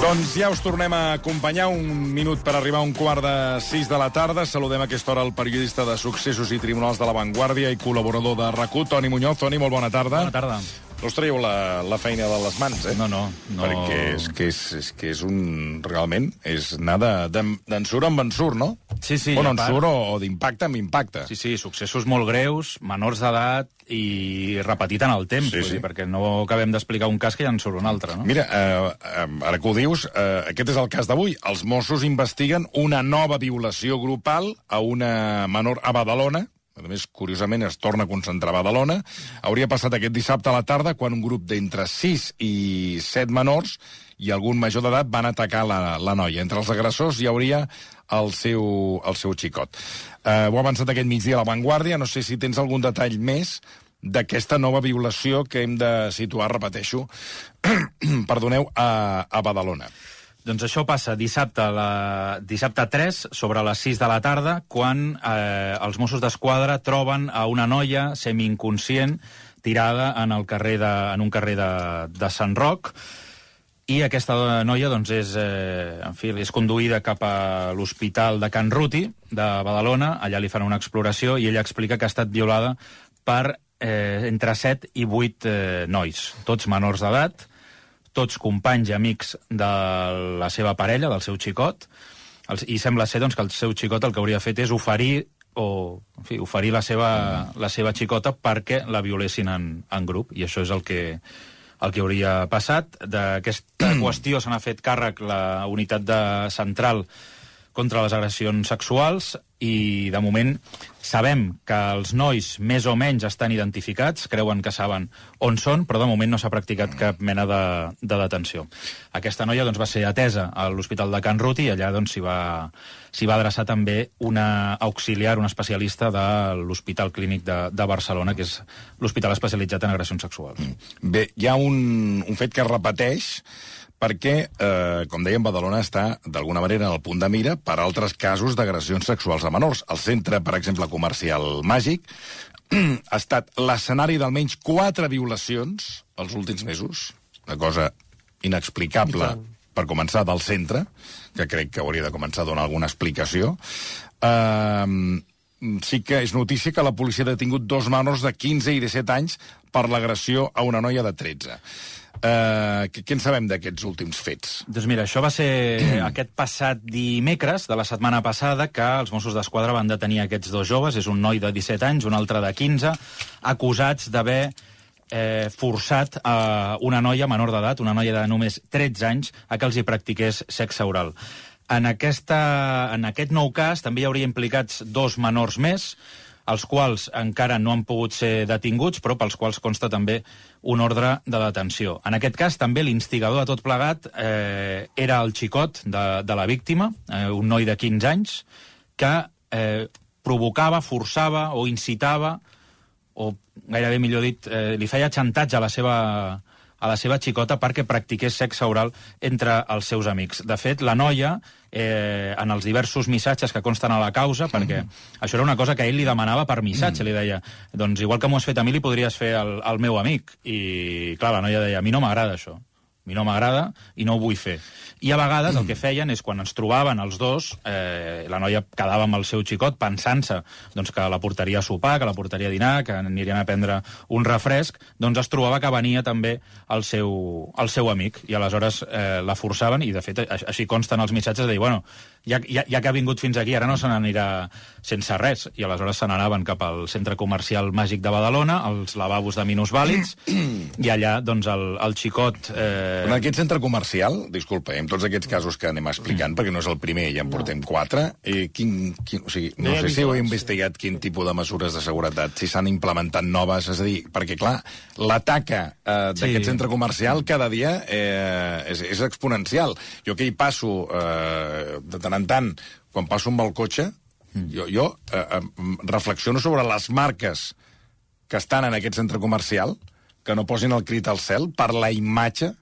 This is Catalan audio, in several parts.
Doncs ja us tornem a acompanyar un minut per arribar a un quart de sis de la tarda. Saludem a aquesta hora el periodista de Successos i Tribunals de la Vanguardia i col·laborador de rac Toni Muñoz. Toni, molt bona tarda. Bona tarda. No us traieu la, la feina de les mans, eh? No, no. no. Perquè és que és, és, que és un... Realment, és anar d'ensurt amb ensurt, no? Sí, sí. Bueno, a part- o, o d'impacte amb impacte. Sí, sí, successos molt greus, menors d'edat i repetit en el temps, Sí, sí. dir, perquè no acabem d'explicar un cas que ja en surt un altre, no? Mira, eh, eh, ara que ho dius, eh, aquest és el cas d'avui. Els Mossos investiguen una nova violació grupal a una menor a Badalona, a més, curiosament, es torna a concentrar a Badalona. Hauria passat aquest dissabte a la tarda quan un grup d'entre 6 i 7 menors i algun major d'edat van atacar la, la noia. Entre els agressors hi hauria el seu, el seu xicot. Eh, ho ha avançat aquest migdia a la Vanguardia. No sé si tens algun detall més d'aquesta nova violació que hem de situar, repeteixo, perdoneu, a, a Badalona. Doncs això passa dissabte, la... dissabte 3, sobre les 6 de la tarda, quan eh, els Mossos d'Esquadra troben a una noia semi-inconscient tirada en, el carrer de, en un carrer de, de Sant Roc, i aquesta noia doncs, és, eh, en fi, és conduïda cap a l'Hospital de Can Ruti, de Badalona, allà li fan una exploració i ella explica que ha estat violada per eh, entre 7 i 8 eh, nois, tots menors d'edat, tots companys i amics de la seva parella, del seu xicot, i sembla ser doncs, que el seu xicot el que hauria fet és oferir o en fi, oferir la seva, la seva xicota perquè la violessin en, en grup, i això és el que, el que hauria passat. D'aquesta qüestió se n'ha fet càrrec la unitat de central contra les agressions sexuals i, de moment, sabem que els nois més o menys estan identificats, creuen que saben on són, però de moment no s'ha practicat cap mena de, de detenció. Aquesta noia doncs, va ser atesa a l'Hospital de Can Ruti i allà doncs, s'hi va, s'hi va adreçar també una auxiliar, una especialista de l'Hospital Clínic de, de Barcelona, que és l'hospital especialitzat en agressions sexuals. Bé, hi ha un, un fet que es repeteix perquè, eh, com dèiem, Badalona està, d'alguna manera, en el punt de mira per altres casos d'agressions sexuals a menors. El centre, per exemple, comercial Màgic ha estat l'escenari d'almenys quatre violacions els últims mesos, una cosa inexplicable per començar del centre, que crec que hauria de començar a donar alguna explicació. Uh, sí que és notícia que la policia ha detingut dos menors de 15 i 17 anys per l'agressió a una noia de 13. Uh, què, què en sabem d'aquests últims fets? Doncs mira, això va ser aquest passat dimecres de la setmana passada que els Mossos d'Esquadra van detenir aquests dos joves, és un noi de 17 anys, un altre de 15, acusats d'haver eh, forçat a una noia menor d'edat, una noia de només 13 anys, a que els hi practiqués sexe oral. En, aquesta, en aquest nou cas també hi hauria implicats dos menors més, els quals encara no han pogut ser detinguts, però pels quals consta també un ordre de detenció. En aquest cas, també l'instigador de tot plegat eh, era el xicot de, de la víctima, eh, un noi de 15 anys, que eh, provocava, forçava o incitava, o gairebé millor dit, eh, li feia xantatge a la seva a la seva xicota perquè practiqués sexe oral entre els seus amics. De fet, la noia, eh, en els diversos missatges que consten a la causa, perquè això era una cosa que ell li demanava per missatge, li deia, doncs igual que m'ho has fet a mi, li podries fer al, al meu amic. I, clar, la noia deia, a mi no m'agrada això. Mi no m'agrada i no ho vull fer. I a vegades el que feien és, quan ens trobaven els dos, eh, la noia quedava amb el seu xicot pensant-se doncs, que la portaria a sopar, que la portaria a dinar, que anirien a prendre un refresc, doncs es trobava que venia també el seu, el seu amic, i aleshores eh, la forçaven, i de fet així consten els missatges de dir, bueno, ja, ja, ja que ha vingut fins aquí, ara no se n'anirà sense res, i aleshores se n'anaven cap al centre comercial màgic de Badalona, als lavabos de minusvàlids, i allà, doncs, el, el xicot... Eh, En aquest centre comercial, disculpa, eh, amb tots aquests casos que anem explicant, perquè no és el primer, ja en portem quatre, eh, quin, quin, o sigui, no, No sé si heu investigat quin tipus de mesures de seguretat, si s'han implementat noves, és a dir, perquè, clar, l'ataca eh, d'aquest Sí. centre comercial cada dia eh, és, és exponencial. Jo que hi passo eh, de tant en tant, quan passo amb el cotxe, jo, jo eh, eh, reflexiono sobre les marques que estan en aquest centre comercial, que no posin el crit al cel per la imatge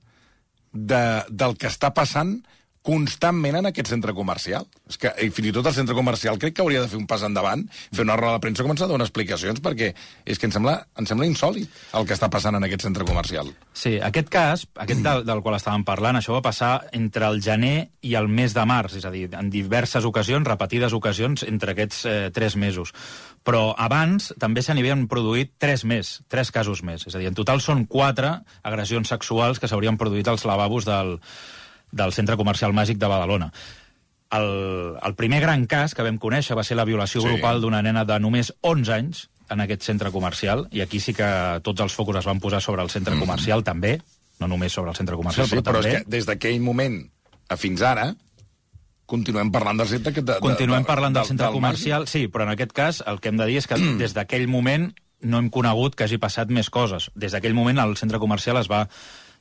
de, del que està passant constantment en aquest centre comercial. És que i fins i tot el centre comercial crec que hauria de fer un pas endavant, fer una roda de premsa, començar a donar explicacions, perquè és que em sembla, em sembla insòlid el que està passant en aquest centre comercial. Sí, aquest cas, aquest del, del qual estàvem parlant, això va passar entre el gener i el mes de març, és a dir, en diverses ocasions, repetides ocasions, entre aquests eh, tres mesos. Però abans també se n'havien produït tres més, tres casos més. És a dir, en total són quatre agressions sexuals que s'haurien produït als lavabos del, del Centre Comercial Màgic de Badalona. El, el primer gran cas que vam conèixer va ser la violació Sí. sí. grupal d'una nena de només 11 anys en aquest centre comercial, i aquí sí que tots els focus es van posar sobre el centre comercial, també, no només sobre el centre Sí, comercial, sí, però, però és també... que des d'aquell moment a fins ara continuem parlant del centre... Que de, Continuem de, parlant del centre Màgic. comercial, sí, però en aquest cas el que hem de dir és que des d'aquell moment no hem conegut que hagi passat més coses. Des d'aquell moment el centre comercial es va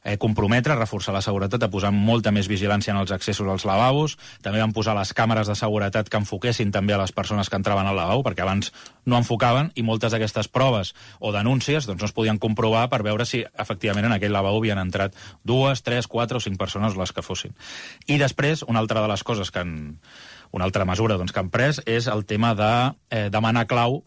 eh, comprometre reforçar la seguretat, a posar molta més vigilància en els accessos als lavabos, també van posar les càmeres de seguretat que enfoquessin també a les persones que entraven al lavabo, perquè abans no enfocaven i moltes d'aquestes proves o denúncies doncs, no es podien comprovar per veure si efectivament en aquell lavabo havien entrat dues, tres, quatre o cinc persones, les que fossin. I després, una altra de les coses que han, una altra mesura doncs, que han pres és el tema de eh, demanar clau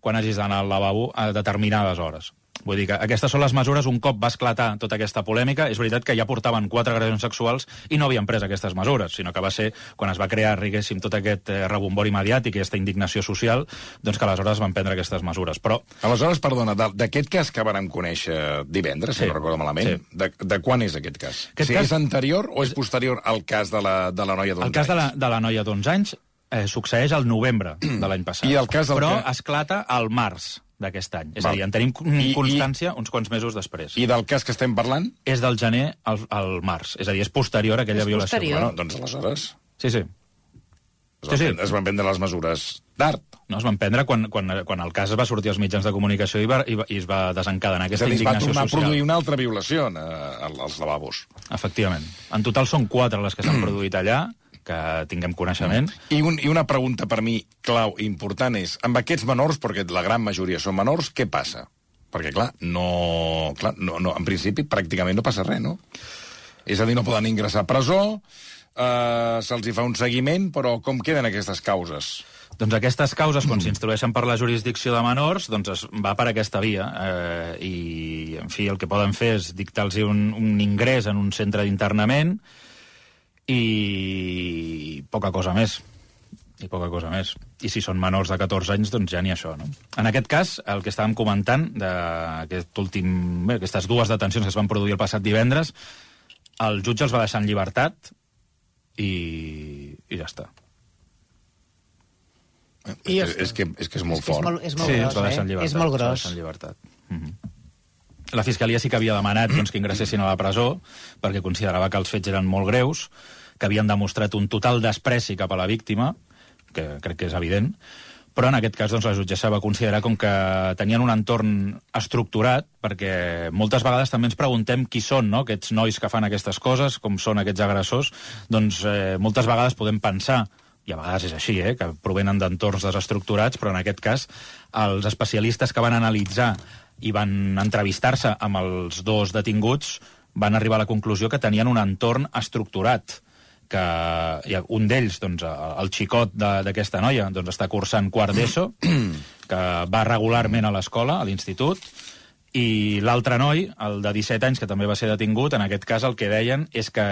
quan hagis d'anar al lavabo a determinades hores. Vull dir que aquestes són les mesures, un cop va esclatar tota aquesta polèmica, és veritat que ja portaven quatre agressions sexuals i no havien pres aquestes mesures, sinó que va ser quan es va crear, diguéssim, tot aquest eh, rebombori mediàtic i aquesta indignació social, doncs que aleshores van prendre aquestes mesures. Però Aleshores, perdona, d'aquest cas que vàrem conèixer divendres, si Sí. no recordo malament, Sí. de, de quan és aquest cas? Aquest si cas- és anterior o és posterior al cas de la, de la noia d'onze el cas de la, anys? de la noia d'11 anys eh, succeeix al novembre de l'any passat. I el cas del Però que- esclata al març d'aquest any. És Val. a dir, en tenim I- i- constància uns quants mesos després. I del cas que estem parlant? és del gener al, al març. És a dir, és posterior a aquella És violació. posterior. Bueno, doncs aleshores Sí, sí. es van, Sí, sí. prendre, es van prendre les mesures d'art. No, es van prendre quan, quan, quan el cas va sortir als mitjans de comunicació i, va, i, va, i es va desencadenar aquesta a dir, es va indignació tornar a social. produir una altra violació en, eh, als lavabos. Efectivament. En total són quatre les que s'han produït allà, que tinguem coneixement. I, un, I una pregunta per mi clau i important és, amb aquests menors, perquè la gran majoria són menors, què passa? Perquè, clar, no, clar no, no, en principi pràcticament no passa res, no? És a dir, no poden ingressar a presó, eh, se'ls fa un seguiment, però com queden aquestes causes? Doncs aquestes causes, quan s'instrueixen per la jurisdicció de menors, doncs es va per aquesta via. Eh, I, en fi, el que poden fer és dictar-los un, un ingrés en un centre d'internament i poca cosa més. I poca cosa més. I si són menors de 14 anys, doncs ja n'hi ha això, no? En aquest cas, el que estàvem comentant, d'aquest últim, bé, aquestes dues detencions que es van produir el passat divendres, el jutge els va deixar en llibertat i, i ja està. I és, és, que, és que és molt És que és fort. molt, és molt sí, gros, els va deixar en eh? llibertat. És molt gros. deixar en llibertat. Mm -hmm. La Fiscalia sí que havia demanat doncs, que ingressessin a la presó perquè considerava que els fets eren molt greus, que havien demostrat un total despreci cap a la víctima, que crec que és evident, però en aquest cas doncs, la jutgessa va considerar com que tenien un entorn estructurat, perquè moltes vegades també ens preguntem qui són no? aquests nois que fan aquestes coses, com són aquests agressors, doncs eh, moltes vegades podem pensar i a vegades és així, eh, que provenen d'entorns desestructurats, però en aquest cas els especialistes que van analitzar i van entrevistar-se amb els dos detinguts van arribar a la conclusió que tenien un entorn estructurat que un d'ells, doncs, el xicot d'aquesta noia, doncs, està cursant quart d'ESO, que va regularment a l'escola, a l'institut, i l'altre noi, el de 17 anys, que també va ser detingut, en aquest cas el que deien és que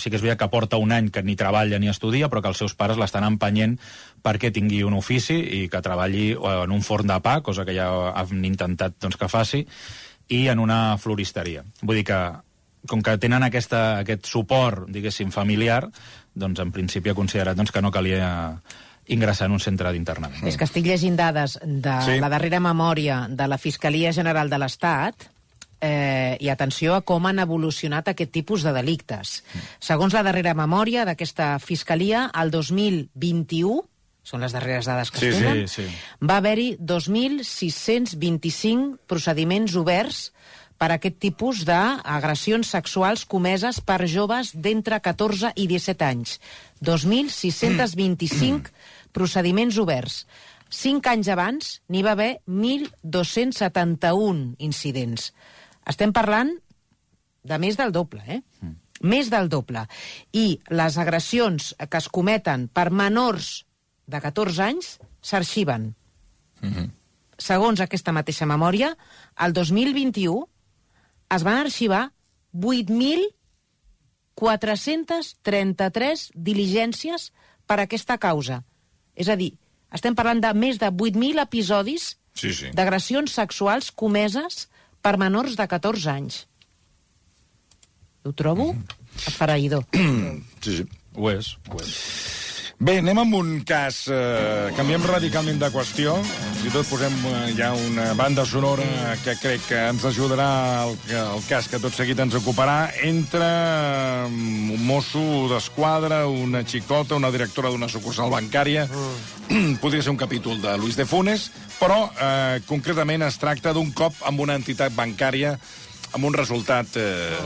sí que és veritat que porta un any que ni treballa ni estudia, però que els seus pares l'estan empenyent perquè tingui un ofici i que treballi eh, en un forn de pa, cosa que ja han intentat doncs, que faci, i en una floristeria. Vull dir que, com que tenen aquesta, aquest suport, diguéssim, familiar, doncs en principi ha considerat doncs, que no calia ingressar en un centre d'internament. És que estic llegint dades de Sí. la darrera memòria de la Fiscalia General de l'Estat eh, i atenció a com han evolucionat aquest tipus de delictes. Segons la darrera memòria d'aquesta Fiscalia, el 2021, són les darreres dades que Sí, es sí, tenen, sí. va haver-hi 2.625 procediments oberts per aquest tipus d'agressions sexuals comeses per joves d'entre 14 i 17 anys. 2.625 procediments oberts. Cinc anys abans n'hi va haver 1.271 incidents. Estem parlant de més del doble, eh? més del doble. I les agressions que es cometen per menors de 14 anys s'arxiven. Segons aquesta mateixa memòria, el 2021 es van arxivar 8.433 diligències per aquesta causa. És a dir, estem parlant de més de 8.000 episodis Sí, sí. d'agressions sexuals comeses per menors de 14 anys. Ho trobo afaraïdor. Sí, sí. Ho és, ho és. Bé, anem amb un cas... Eh, canviem radicalment de qüestió. Fins i tot posem eh, ja una banda sonora que crec que ens ajudarà al el cas que tot seguit ens ocuparà. Entre mm, un mosso d'esquadra, una xicota, una directora d'una sucursal bancària. Mm. Podria ser un capítol de Luis de Funes, però eh, concretament es tracta d'un cop amb una entitat bancària amb un resultat eh,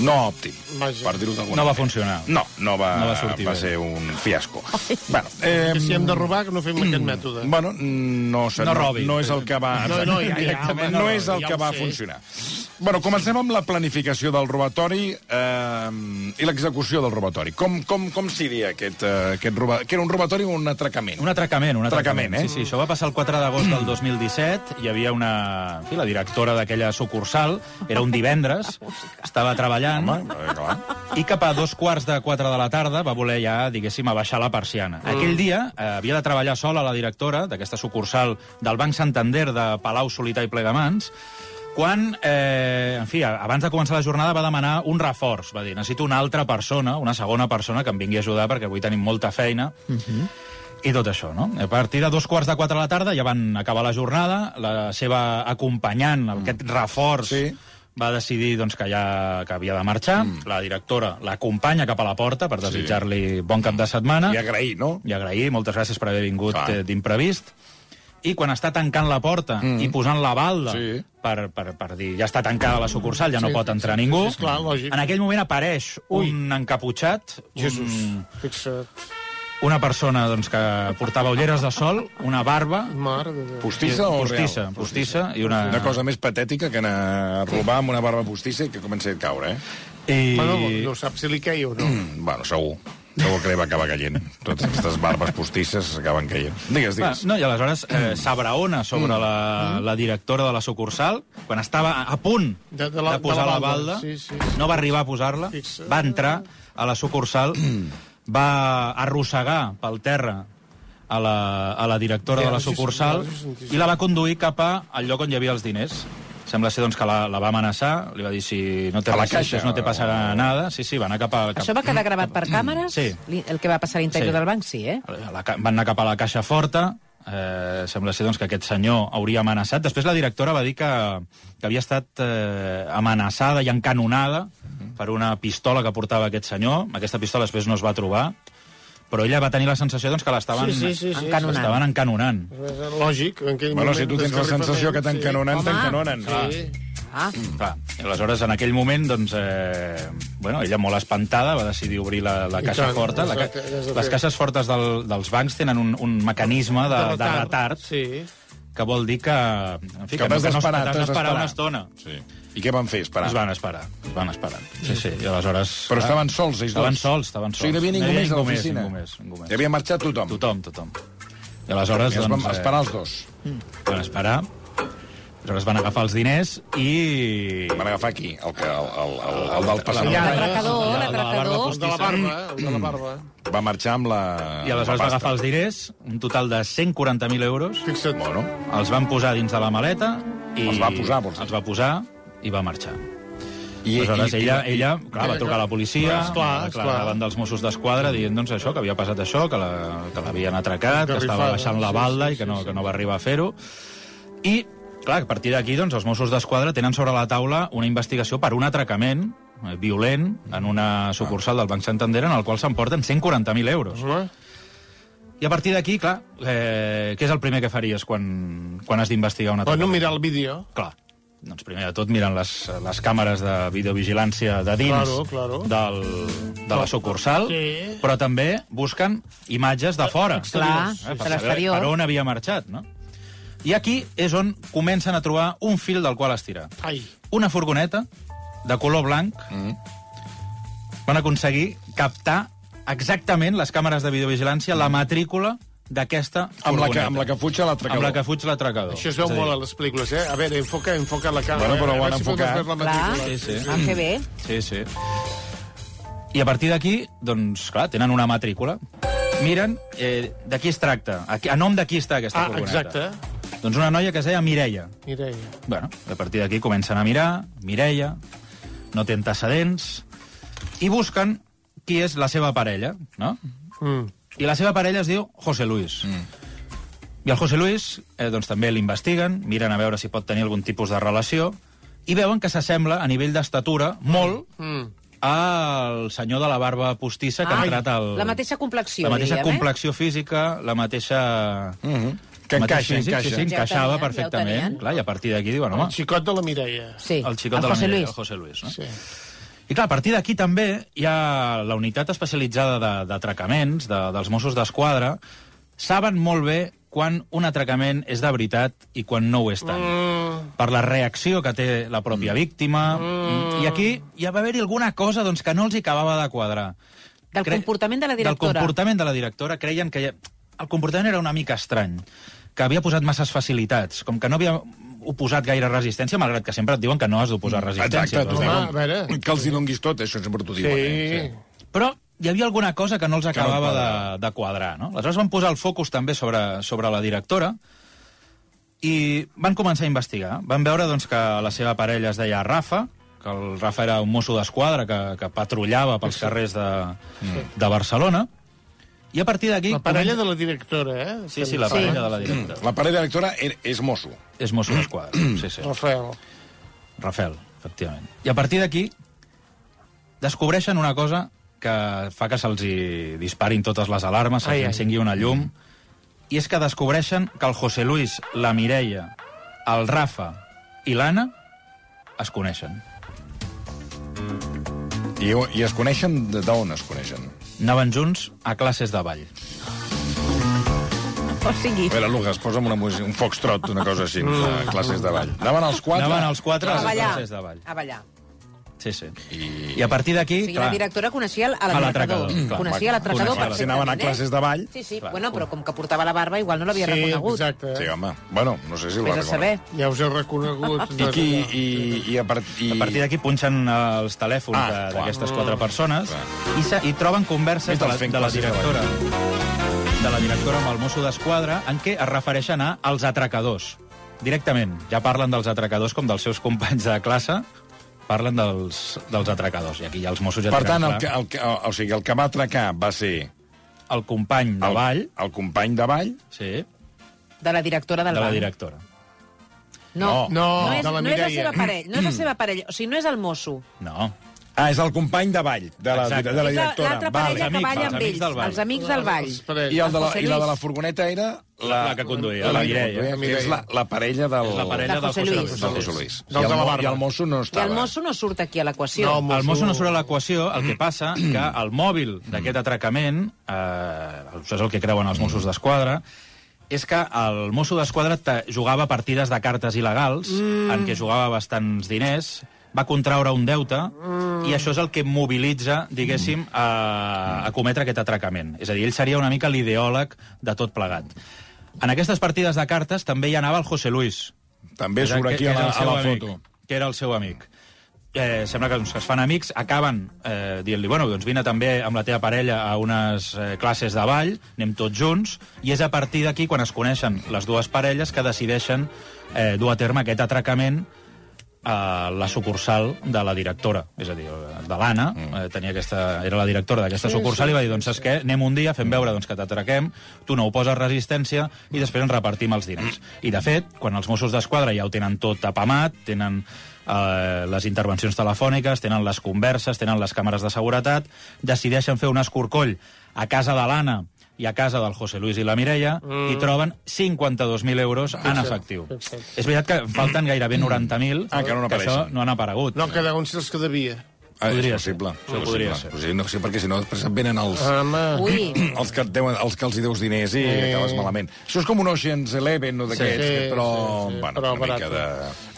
no òptim, Vaja. per dir-ho d'alguna No va manera. funcionar. No, no va, No va sortir va bé. ser un fiasco. bueno, eh, Que si hem de robar, que no fem aquest mètode. Bueno, no, sé, No no, robin. no és el que va... No, no, ja, ja, home, no, no, és el ja que ho va sé. funcionar. Bueno, comencem amb la planificació del robatori eh, i l'execució del robatori. Com, com, com seria aquest, eh, aquest robatori? Que era un robatori o un atracament? Un atracament, un Atracament, atracament. eh? Sí, sí, això va passar el 4 d'agost del 2017. Hi havia una... En fi, la directora d'aquella sucursal, era un divendres, estava treballant, Home, eh, i cap a dos quarts de quatre de la tarda va voler ja, diguéssim, abaixar la persiana. Mm. Aquell dia eh, havia de treballar sola la directora d'aquesta sucursal del Banc Santander de Palau, Solità i Plegamans, quan, eh, en fi, abans de començar la jornada va demanar un reforç. Va dir, necessito una altra persona, una segona persona que em vingui a ajudar perquè avui tenim molta feina. I tot això, no? A partir de dos quarts de quatre de la tarda ja van acabar la jornada, la seva acompanyant, aquest reforç, Sí. Va decidir doncs, que, ja, que havia de marxar. Mm. La directora l'acompanya cap a la porta per desitjar-li bon cap de setmana I agrair, no? i agrair, moltes gràcies per haver vingut Clar. eh, d'imprevist. I quan està tancant la porta mm. i posant la balda Sí. per, per, per dir ja està tancada la sucursal, ja no Sí, pot entrar sí, ningú, sí, és clar, lògic. en aquell moment apareix Ui. un encaputxat, Jesús, un, fixa't. Una persona doncs, que portava ulleres de sol, una barba, Mare de Déu. Postissa o postissa, real? postissa, i una... Una cosa més patètica que anar a robar amb una barba postissa i que comenci a caure, eh? I... Bueno, no saps si li queia o no. Mm, bueno, segur. Segur que li va acabar caient. Totes aquestes barbes postisses acaben caient. Digues, Va, digues. no, i aleshores eh, s'abraona sobre la, la directora de la sucursal, quan estava a punt De- de, la- de posar de la la balda. balda, Sí, sí, sí. no va arribar a posar-la, va entrar a la sucursal, va arrossegar pel terra a la, a la directora de la sucursal i la va conduir cap a, al lloc on hi havia els diners. Sembla ser doncs, que la, la va amenaçar, li va dir si no te A la caixa, no te passarà o- nada. Sí, sí, va anar cap a... Cap... Això va quedar gravat per càmeres? Sí. El que va passar a l'interior Sí. del banc, sí, eh? A la, ca- van anar cap a la caixa forta, eh, sembla ser doncs, que aquest senyor hauria amenaçat. Després la directora va dir que, que havia estat eh, amenaçada i encanonada per una pistola que portava aquest senyor. Aquesta pistola després no es va trobar, però ella va tenir la sensació doncs, que l'estaven Sí, sí, sí, sí. Encanonant. l'estaven encanonant. És Lògic, en aquell Bueno, moment... si tu tens la sensació que t'encanonen, sí. t'encanonen. Sí. Ah, Clar. I aleshores, en aquell moment, doncs, eh, bueno, ella molt espantada va decidir obrir la, la caixa tant, forta. La, ca... de Les caixes fortes del, dels bancs tenen un, un mecanisme de, de retard Sí. que vol dir que... En fi, Que no- t'has no es- d'esperar, d'esperar. una estona. Sí. I què van fer? Esperar. Es van esperar, es van esperar. Sí, sí, i aleshores... Però estaven sols, ells Estaven dos? sols, estaven O sols. sigui, no hi havia ningú més a l'oficina? Ningú més, ningú més. Hi havia marxat tothom. Tothom, tothom. I aleshores, I es van doncs... esperar els dos. Eh, van esperar, aleshores van agafar els diners i... Van agafar aquí, el, que, el, el, el, el del ja, passament. l'atracador, l'atracador. El de la barba, eh? El de la barba. Va marxar amb la... I aleshores va agafar els diners, un total de 140.000 euros, Fixa't. Bueno, els van posar dins de la maleta i... Els va posar, vols dir? Els va posar i va marxar. i, Aleshores, i, ella, i, ella clar, va trucar a la policia, Esclar, esclar. davant dels Mossos d'Esquadra dient doncs, això, que havia passat això, que la- que l'havien atracat, que estava Esgarrifada, baixant la sí, balda sí, i que sí, no, sí. que no va arribar a fer-ho. I, clar, a partir d'aquí, doncs, els Mossos d'Esquadra tenen sobre la taula una investigació per un atracament violent en una sucursal del Banc Santander en el qual s'emporten 140.000 euros. Home, I a partir d'aquí, clar, eh, què és el primer que faries quan, quan has d'investigar un Bueno, atracament? mirar el vídeo. Clar, doncs primer de tot miren les, les càmeres de videovigilància de dins Claro, claro. Del, de la sucursal, Sí. però també busquen imatges de fora. Clar, Eh, per saber per on havia marxat, no? I aquí és on comencen a trobar un fil del qual estirar. Ai, Una furgoneta de color blanc, Mm. van aconseguir captar exactament les càmeres de videovigilància la matrícula d'aquesta Amb la que, amb la que fuig a l'atracador. amb la que fuig l'atracador. Això es veu És a dir, molt a les pel·lícules, eh? A veure, enfoca, enfoca la càmera. Bueno, però eh? ho A han si enfocat. Clar, Sí, matrícula. sí. ah, que bé. Sí, sí. I a partir d'aquí, doncs, clar, tenen una matrícula. Miren eh, de qui es tracta, a, qui- a nom de qui està aquesta Ah, furgoneta. exacte. Doncs una noia que es deia Mireia. Mireia. Bueno, a partir d'aquí comencen a mirar, Mireia, no té antecedents, i busquen qui és la seva parella, no? Mm. I la seva parella es diu José Luis. Mm. I el José Luis, eh, doncs també l'investiguen, miren a veure si pot tenir algun tipus de relació, i veuen que s'assembla a nivell d'estatura molt Mm. al senyor de la barba postissa que ha Ai, entrat al... La mateixa complexió, la mateixa diríem, eh? complexió física, la mateixa... Mhm. Que el mateix encaixa, físic, encaixa. Sí, sí, Ja encaixava tenien, ja ho perfectament. tenien. clar, I a partir d'aquí diuen, home, El xicot de la Mireia. Sí, el xicot el de la José Mireia, Luis. el José Luis. No? Sí. I clar, a partir d'aquí també hi ha la unitat especialitzada de- d'atracaments de, dels Mossos d'Esquadra. Saben molt bé quan un atracament és de veritat i quan no ho és tant. Mm. Per la reacció que té la pròpia víctima. I aquí ja va haver-hi alguna cosa doncs, que no els hi acabava de quadrar. Del Cre- comportament de la directora. Del comportament de la directora. Creien que ja... el comportament era una mica estrany, que havia posat masses facilitats, com que no havia oposat gaire resistència, malgrat que sempre et diuen que no has d'oposar resistència. Exacte, tu Home, a veure. que els hi donguis tot, això sempre t'ho Sí. diuen. Eh? Però hi havia alguna cosa que no els acabava de, de quadrar, no? Aleshores van posar el focus també sobre, sobre la directora i van començar a investigar. Van veure doncs, que la seva parella es deia Rafa, que el Rafa era un mosso d'esquadra que, que patrullava pels carrers de, de Barcelona, i a partir d'aquí... La parella de la directora, eh? Sí, sí, la Sí. parella de la directora. La parella directora er- és mosso. És mosso d'esquadra, sí, sí. Rafael. Rafael, efectivament. I a partir d'aquí descobreixen una cosa que fa que se'ls hi disparin totes les alarmes, se'ls encengui una llum, i és que descobreixen que el José Luis, la Mireia, el Rafa i l'Anna es coneixen. I, I es coneixen de- d'on es coneixen? Anaven junts a classes de ball. O sigui, A veure, Lucas, posa'm una música, un foxtrot, una cosa així, Mm. de classes de ball. Anaven els quatre... Anaven els quatre a a ballar. classes de ball. A ballar. Sí, sí. I... I a partir d'aquí... O sigui, la directora coneixia l'atracador. clar. Coneixia l'atracador perfectament. Si anaven a eh? classes de ball... Sí, sí. Clar. Bueno, però com que portava la barba, igual no l'havia Sí, reconegut. exacte. Sí, home. Bueno, no sé si el va Vés a saber. reconegut. Ja us heu reconegut. I, qui, i, i, a part, i... A partir d'aquí punxen els telèfons Ah, de- clar. d'aquestes quatre persones Clar. i, se, i troben converses de la, de la directora de la directora amb el mosso d'esquadra en què es refereixen a als atracadors. Directament. Ja parlen dels atracadors com dels seus companys de classe, parlen dels, dels atracadors. I aquí ja els Mossos ja Per tant, el que, el, que, o sigui, el que va atracar va ser el company de el, ball, el company de ball, sí, De la directora de del la directora. No, No, no, és, de la no és la seva parella. No és la seva parella. O sigui, no és el mosso. No. Ah, és el company de ball, de la, Exacte. de la la- directora. l'altra Vale. parella que amics, balla amb ells. Els amics del ball. I, el de la, I la de la furgoneta era... La que conduïa, la, la que Mireia. que és la, la parella del... És la parella De del José José Luis. Luis. del José Luis. I el, la. I el mosso no I estava. el mosso no surt aquí a l'equació. No, El mosso- mosso no surt a l'equació, el que passa que el mòbil d'aquest atracament, eh, això és el que creuen els Mossos d'Esquadra, és que el mosso d'Esquadra jugava partides de cartes il·legals, mm. en què jugava bastants diners, va contraure un deute, mm. i això és el que mobilitza, diguéssim, a, a cometre aquest atracament. És a dir, ell seria una mica l'ideòleg de tot plegat. En aquestes partides de cartes també hi anava el José Luis, També surt aquí a la, a la amic, foto. Que era el seu amic. Eh, sembla que, doncs, que es fan amics, acaben eh, dient-li, bueno, doncs vine també amb la teva parella a unes eh, classes de ball, anem tots junts, i és a partir d'aquí, quan es coneixen les dues parelles, que decideixen eh, dur a terme aquest atracament a la sucursal de la directora, és a dir, de l'Anna, eh, tenia aquesta, era la directora d'aquesta sucursal, i va dir, doncs saps què, anem un dia, fem veure doncs, que t'atraquem, tu no ho poses resistència, i després ens repartim els diners. I, de fet, quan els Mossos d'Esquadra ja ho tenen tot apamat, tenen eh, les intervencions telefòniques, tenen les converses, tenen les càmeres de seguretat, decideixen fer un escorcoll a casa de l'Anna i a casa del José Luis i la Mireia, mm. i troben 52.000 euros en efectiu. fixa't. És veritat que falten gairebé 90.000, Ah, que no això n'apareixen. no han aparegut. No, cada un els que devia. Ah, Podria és possible. ser. Això podria ser. Sigui, no, sí, perquè si no, després et venen els... Els que, et deuen, els que els hi deus diners i Sí. acabes malament. Això és com un Ocean's Eleven o d'aquests, Sí, sí, però, sí, sí, bueno, però una mica barat. de...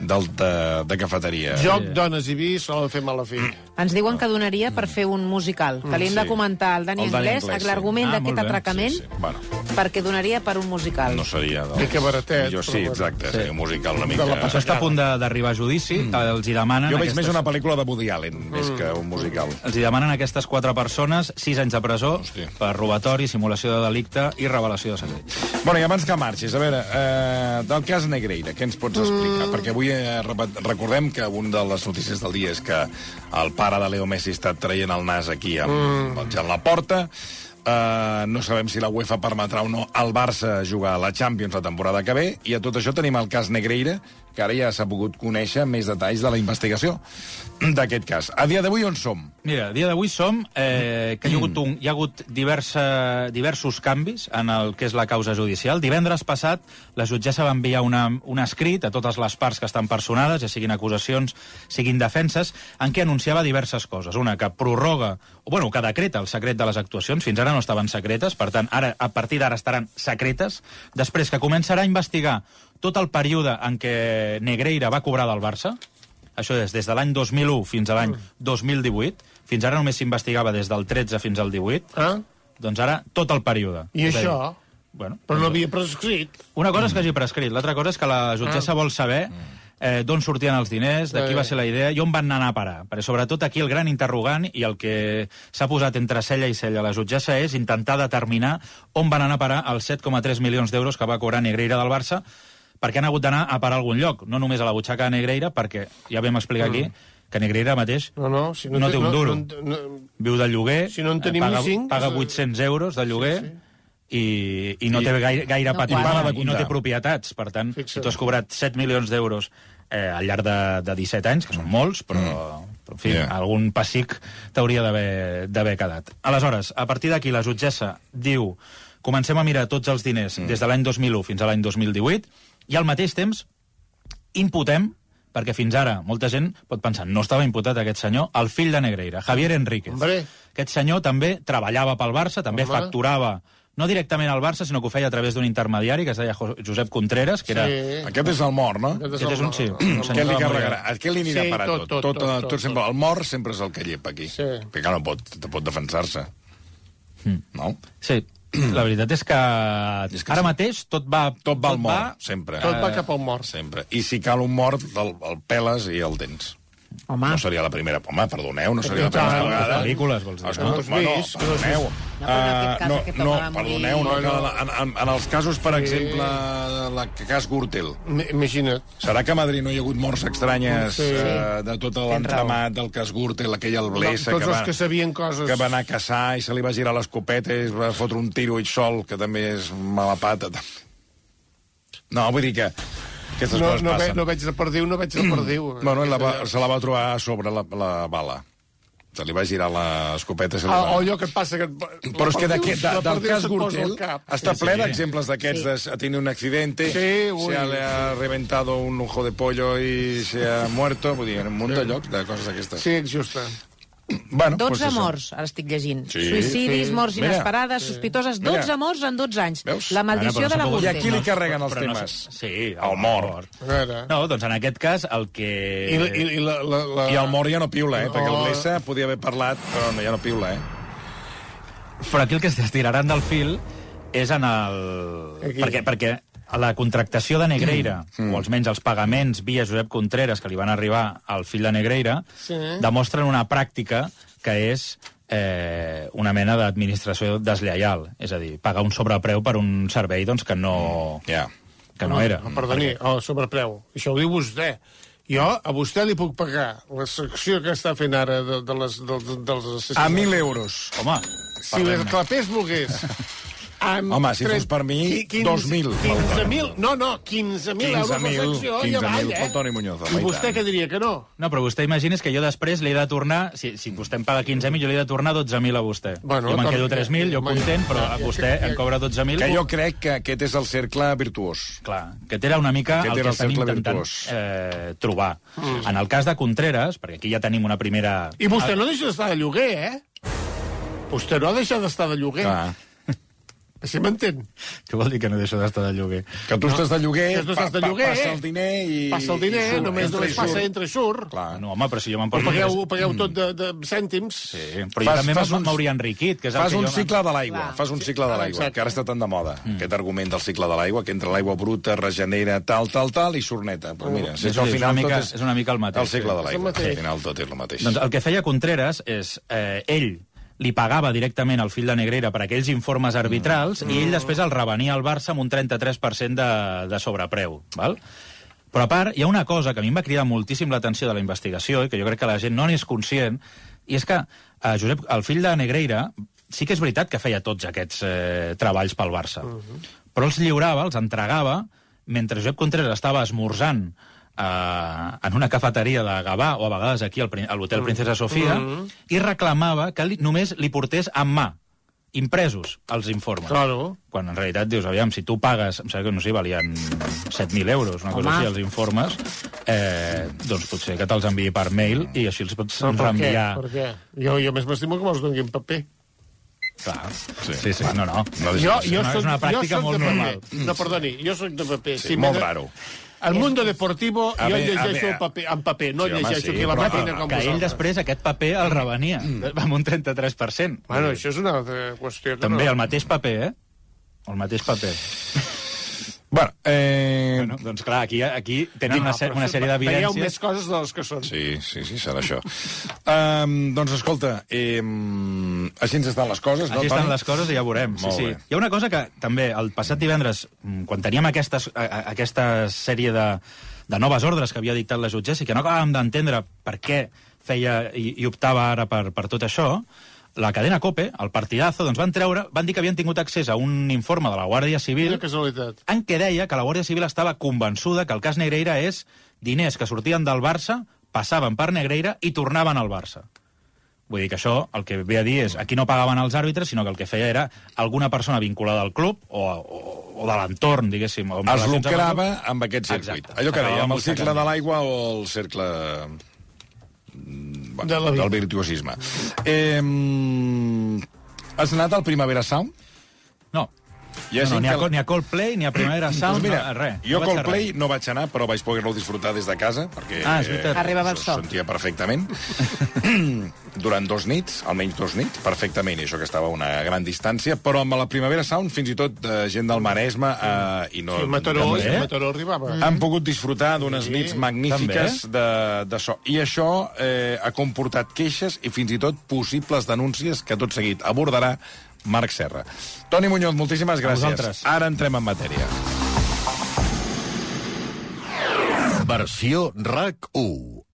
del, de, de cafeteria. Joc, dones i vi solen fer mala fi. Ens diuen que donaria per fer un musical, que li hem de sí. comentar al Dani El Dani Anglès, Anglès, sí. l'argument Ah, d'aquest bé. atracament, Sí, sí. Bueno, perquè donaria per un musical. no seria... Del... Que baratet, Jo, sí, però bueno. exacte, sí. un musical una De mica... la Això està a punt de- d'arribar a judici, mm. els hi demanen... Jo veig aquestes... més una pel·lícula de Woody Allen, més que un musical. Els hi demanen a aquestes quatre persones sis anys de presó Hosti. per robatori, simulació de delicte i revelació de secret. Bueno, i abans que marxis, a veure, eh, del cas Negreira, què ens pots explicar? Perquè avui eh, repat- recordem que una de les notícies del dia és que el pare de Leo Messi està traient el nas aquí amb mm. el la porta. Uh, no sabem si la UEFA permetrà o no al Barça jugar a la Champions la temporada que ve, i a tot això tenim el cas Negreira, que ara ja s'ha pogut conèixer més detalls de la investigació d'aquest cas. A dia d'avui on som? Mira, a dia d'avui som eh, que hi ha hagut, un, hi ha hagut diversa, diversos canvis en el que és la causa judicial. Divendres passat, la jutgessa va enviar una, un escrit a totes les parts que estan personades, ja siguin acusacions, siguin defenses, en què anunciava diverses coses. Una, que prorroga, o bueno, que decreta el secret de les actuacions, fins ara no estaven secretes, per tant, ara a partir d'ara estaran secretes. Després, que començarà a investigar tot el període en què Negreira va cobrar del Barça, això és des de l'any 2001 fins a l'any 2018. Fins ara només s'investigava des del 13 fins al 18. Ah? Doncs ara tot el període. I És a dir, això? Bueno, Però no havia prescrit. una cosa és que hagi prescrit, l'altra cosa és que la jutgessa vol saber eh, d'on sortien els diners, de qui Eh. va ser la idea i on van anar a parar. Perquè sobretot aquí el gran interrogant i el que s'ha posat entre cella i cella la jutgessa és intentar determinar on van anar a parar els 7,3 milions d'euros que va cobrar Negreira del Barça perquè han hagut d'anar a parar a algun lloc, no només a la butxaca de Negreira, perquè ja vam explicar aquí que Negreira mateix No, no, si no, No té un duro. No, no, viu de lloguer, Si no en eh, tenim paga, ni cinc, paga és- 800 euros de lloguer Sí, sí. i, i no I- té gaire, gaire no patrimoni quadra. i no té propietats. Per tant, Fixa't. si tu has cobrat 7 milions d'euros eh, al llarg de, de 17 anys, que són molts, però, però en fi, Yeah. algun pessic t'hauria d'haver d'haver quedat. Aleshores, a partir d'aquí la jutgessa diu comencem a mirar tots els diners des de l'any 2001 fins a l'any 2018 i al mateix temps imputem perquè fins ara molta gent pot pensar no estava imputat aquest senyor, el fill de Negreira, Javier Enríquez. Hombre. Aquest senyor també treballava pel Barça, també Home. facturava no directament al Barça, sinó que ho feia a través d'un intermediari que es deia Jo- Josep Contreres, que era... Sí. Aquest és el mort, no? Aquest Aquest és un sí. Què li carregarà? A què li anirà Sí, parar tot, tot? tot, Tot, tot, tot, tot, sempre. tot. El mort sempre és el que llepa aquí. Sí. Perquè no pot, no pot defensar-se. No? Sí, la veritat és que, És que ara sí. mateix tot va... Tot va al mort, sempre. Tot va cap al mort. Sempre. I si cal un mort, el, el peles i el tens. Home, No seria la primera... Home, perdoneu, no seria la primera les vegada. pel·lícules, vols dir, Escolta, no? bueno, vist? perdoneu. No, però en aquest cas no, aquest no, home va morir- perdoneu, no, Bueno. que en, en, en els casos, per exemple, la que cas Gürtel, Imagina't. Serà que a Madrid no hi ha hagut morts estranyes Sí. eh, de tot l'entramat del cas Gürtel, aquell alblessa Tots que va, els que sabien coses. que va anar a caçar i se li va girar l'escopeta i es va fotre un tiro ell sol, que també és mala pata. No, vull dir que aquestes No, coses no, ve, passen. no veig de perdiu, no veig de perdiu. Bueno, i la va, se la va trobar a sobre la, la bala. Se li va girar l'escopeta. se li Ah, va... o allò que et passa... Que et... Però és que de, la del cas Gürtel cap. està Sí, ple sí. d'exemples d'aquests Sí. de ha tenido un accidente, Sí, ui. se le ha reventado un ojo de pollo i se ha muerto, vull dir, en un munt de llocs de coses d'aquestes. Sí, justa. Bueno, 12 pues això. morts, ara estic llegint. Sí, Suïcidis, sí. morts Mira. inesperades, sospitoses, 12 Mira. morts en 12 anys. Veus? La maldició Ara, de la no pogut- I Gürtel. aquí li carreguen els Però no temes. sé- sí, El mort. A veure. No, doncs en aquest cas el que... I, i, i la, la, la... I el mort ja no piula, eh? Perquè el. Blessa podia haver parlat, però no, ja no piula, eh? Però aquí el que es tiraran del fil és en el... Aquí. Perquè, perquè a la contractació de Negreira, mm. o almenys els pagaments via Josep Contreras que li van arribar al fill de Negreira, Sí. demostren una pràctica que és eh, una mena d'administració deslleial. És a dir, pagar un sobrepreu per un servei doncs, que no, Ja. que no era. No, perdoni, oh, sobrepreu. Això ho diu vostè. Jo a vostè li puc pagar la secció que està fent ara de, de les, de, de, dels assassinats. A 1.000 euros. Home, Si les clapés volgués... Amb Home, si fos per mi, qui- 2.000. 15.000, no, no, 15.000 euros la 15.000, secció i 15.000 avall, eh? pel Toni Muñoz, I i vostè què diria, que no? no, però vostè imagines que jo després li he de tornar, si, si vostè em paga 15.000, jo li he de tornar 12.000 a vostè. Bueno, jo me'n quedo 3.000, jo ja, content, però a vostè em cobra 12.000. Que jo crec que aquest és el cercle virtuós. Clar, que era una mica Aquest el era que cercle intentant virtuós. eh, trobar. Mm. En el cas de Contreras, perquè aquí ja tenim una primera... I vostè no deixa d'estar de lloguer, eh? Vostè no ha deixat d'estar de lloguer. Clar. Si m'entén. Què vol dir que no deixo d'estar de lloguer? Que tu estàs de lloguer, Que tu estàs de pa- pa- lloguer, passa el diner i... Passa el diner, i surt, només, entra només passa, entra i surt. Clar. No, home, però si jo poso... pagueu, tres- ho pagueu tot de, de cèntims. Sí, però jo també Fas- fas uns- m'hauria enriquit, que és el Fas que un jo... cicle de l'aigua, fas un cicle de l'aigua, que ara està tan de moda, aquest argument del cicle de l'aigua, que entra l'aigua bruta, regenera, tal, tal, tal, i surt neta. Però mira, si Sí, és al final una mica- tot és... és una mica el mateix, El cicle de l'aigua, al final tot és el mateix. Doncs el que feia Contreras és... Eh, ell li pagava directament al fill de Negreira per aquells informes arbitrals mm. i ell després el revenia al Barça amb un 33% de, de sobrepreu. Val? Però a part, hi ha una cosa que a mi em va cridar moltíssim l'atenció de la investigació i que jo crec que la gent no n'és conscient, i és que eh, Josep, el fill de Negreira, sí que és veritat que feia tots aquests eh, treballs pel Barça, uh -huh. però els lliurava, els entregava, mentre Josep Contreras estava esmorzant eh, en una cafeteria de Gavà, o a vegades aquí al a l'Hotel Princesa Sofia, i reclamava que li, només li portés en mà, impresos, els informes. Claro. Quan en realitat dius, aviam, si tu pagues, em sembla que no sé, valien 7.000 euros, una cosa Home. així, els informes, eh, doncs potser que te'ls enviï per mail i així els pots Però per què? Per què? Jo, jo més m'estimo que me'ls doni en paper. Clar. Sí. Sí, sí, no, no. No Jo, jo una- soc, és una pràctica jo soc molt de paper. normal. No, perdoni, jo soc de paper. Sí, molt m'he de- raro. El Mundo Deportivo A jo llegeixo paper, en paper, no Sí, home, llegeixo sí, aquí a la màquina com Que ell després aquest paper el revenia, amb un 33%. Bueno, això és una altra qüestió. Que També no... el mateix paper, eh? El mateix paper. Bueno, eh... Bueno, doncs clar, aquí, aquí tenen una, se- però una sèrie Veieu d'evidències... més coses de les que són. Sí, sí, sí, serà això. Um, doncs escolta, eh, així ens estan les coses, no, Així estan Toni? les coses i ja veurem. Sí, Molt sí. bé. Hi ha una cosa que també el passat divendres, mm, quan teníem aquestes, a- a- aquesta sèrie de, de noves ordres que havia dictat la jutgessa i que no acabàvem d'entendre per què feia i, i optava ara per, per tot això, la cadena COPE, el partidazo, doncs van treure, van dir que havien tingut accés a un informe de la Guàrdia Civil en què deia que la Guàrdia Civil estava convençuda que el cas Negreira és diners que sortien del Barça, passaven per Negreira i tornaven al Barça. Vull dir que això el que ve a dir és aquí no pagaven els àrbitres, sinó que el que feia era alguna persona vinculada al club o, o, o de l'entorn, diguéssim. o amb Es amb lucrava club. amb aquest circuit. Exacte. Allò que dèiem, amb el cicle de l'aigua o el cercle bueno, De la vida. del virtuosisme. Eh, has anat al Primavera Sound? No. Hi ha no, no ni, a, que- ni a Coldplay, ni a Primera Sound, Doncs mira, no, res. jo no Coldplay no vaig anar, però vaig poder-lo disfrutar des de casa, perquè Ah, és veritat. Arribava el se so. sentia perfectament. Durant dos nits, almenys dos nits, perfectament, i això que estava a una gran distància, però amb la Primavera Sound, fins i tot eh, gent del Maresme, eh, i no... Sí, Mataró, també. sí, Mataró arribava. han pogut disfrutar d'unes nits magnífiques de, de so. I això eh, ha comportat queixes i fins i tot possibles denúncies que tot seguit abordarà Marc Serra. Toni Muñoz, moltíssimes gràcies. Ara entrem en matèria. Versió RAC 1.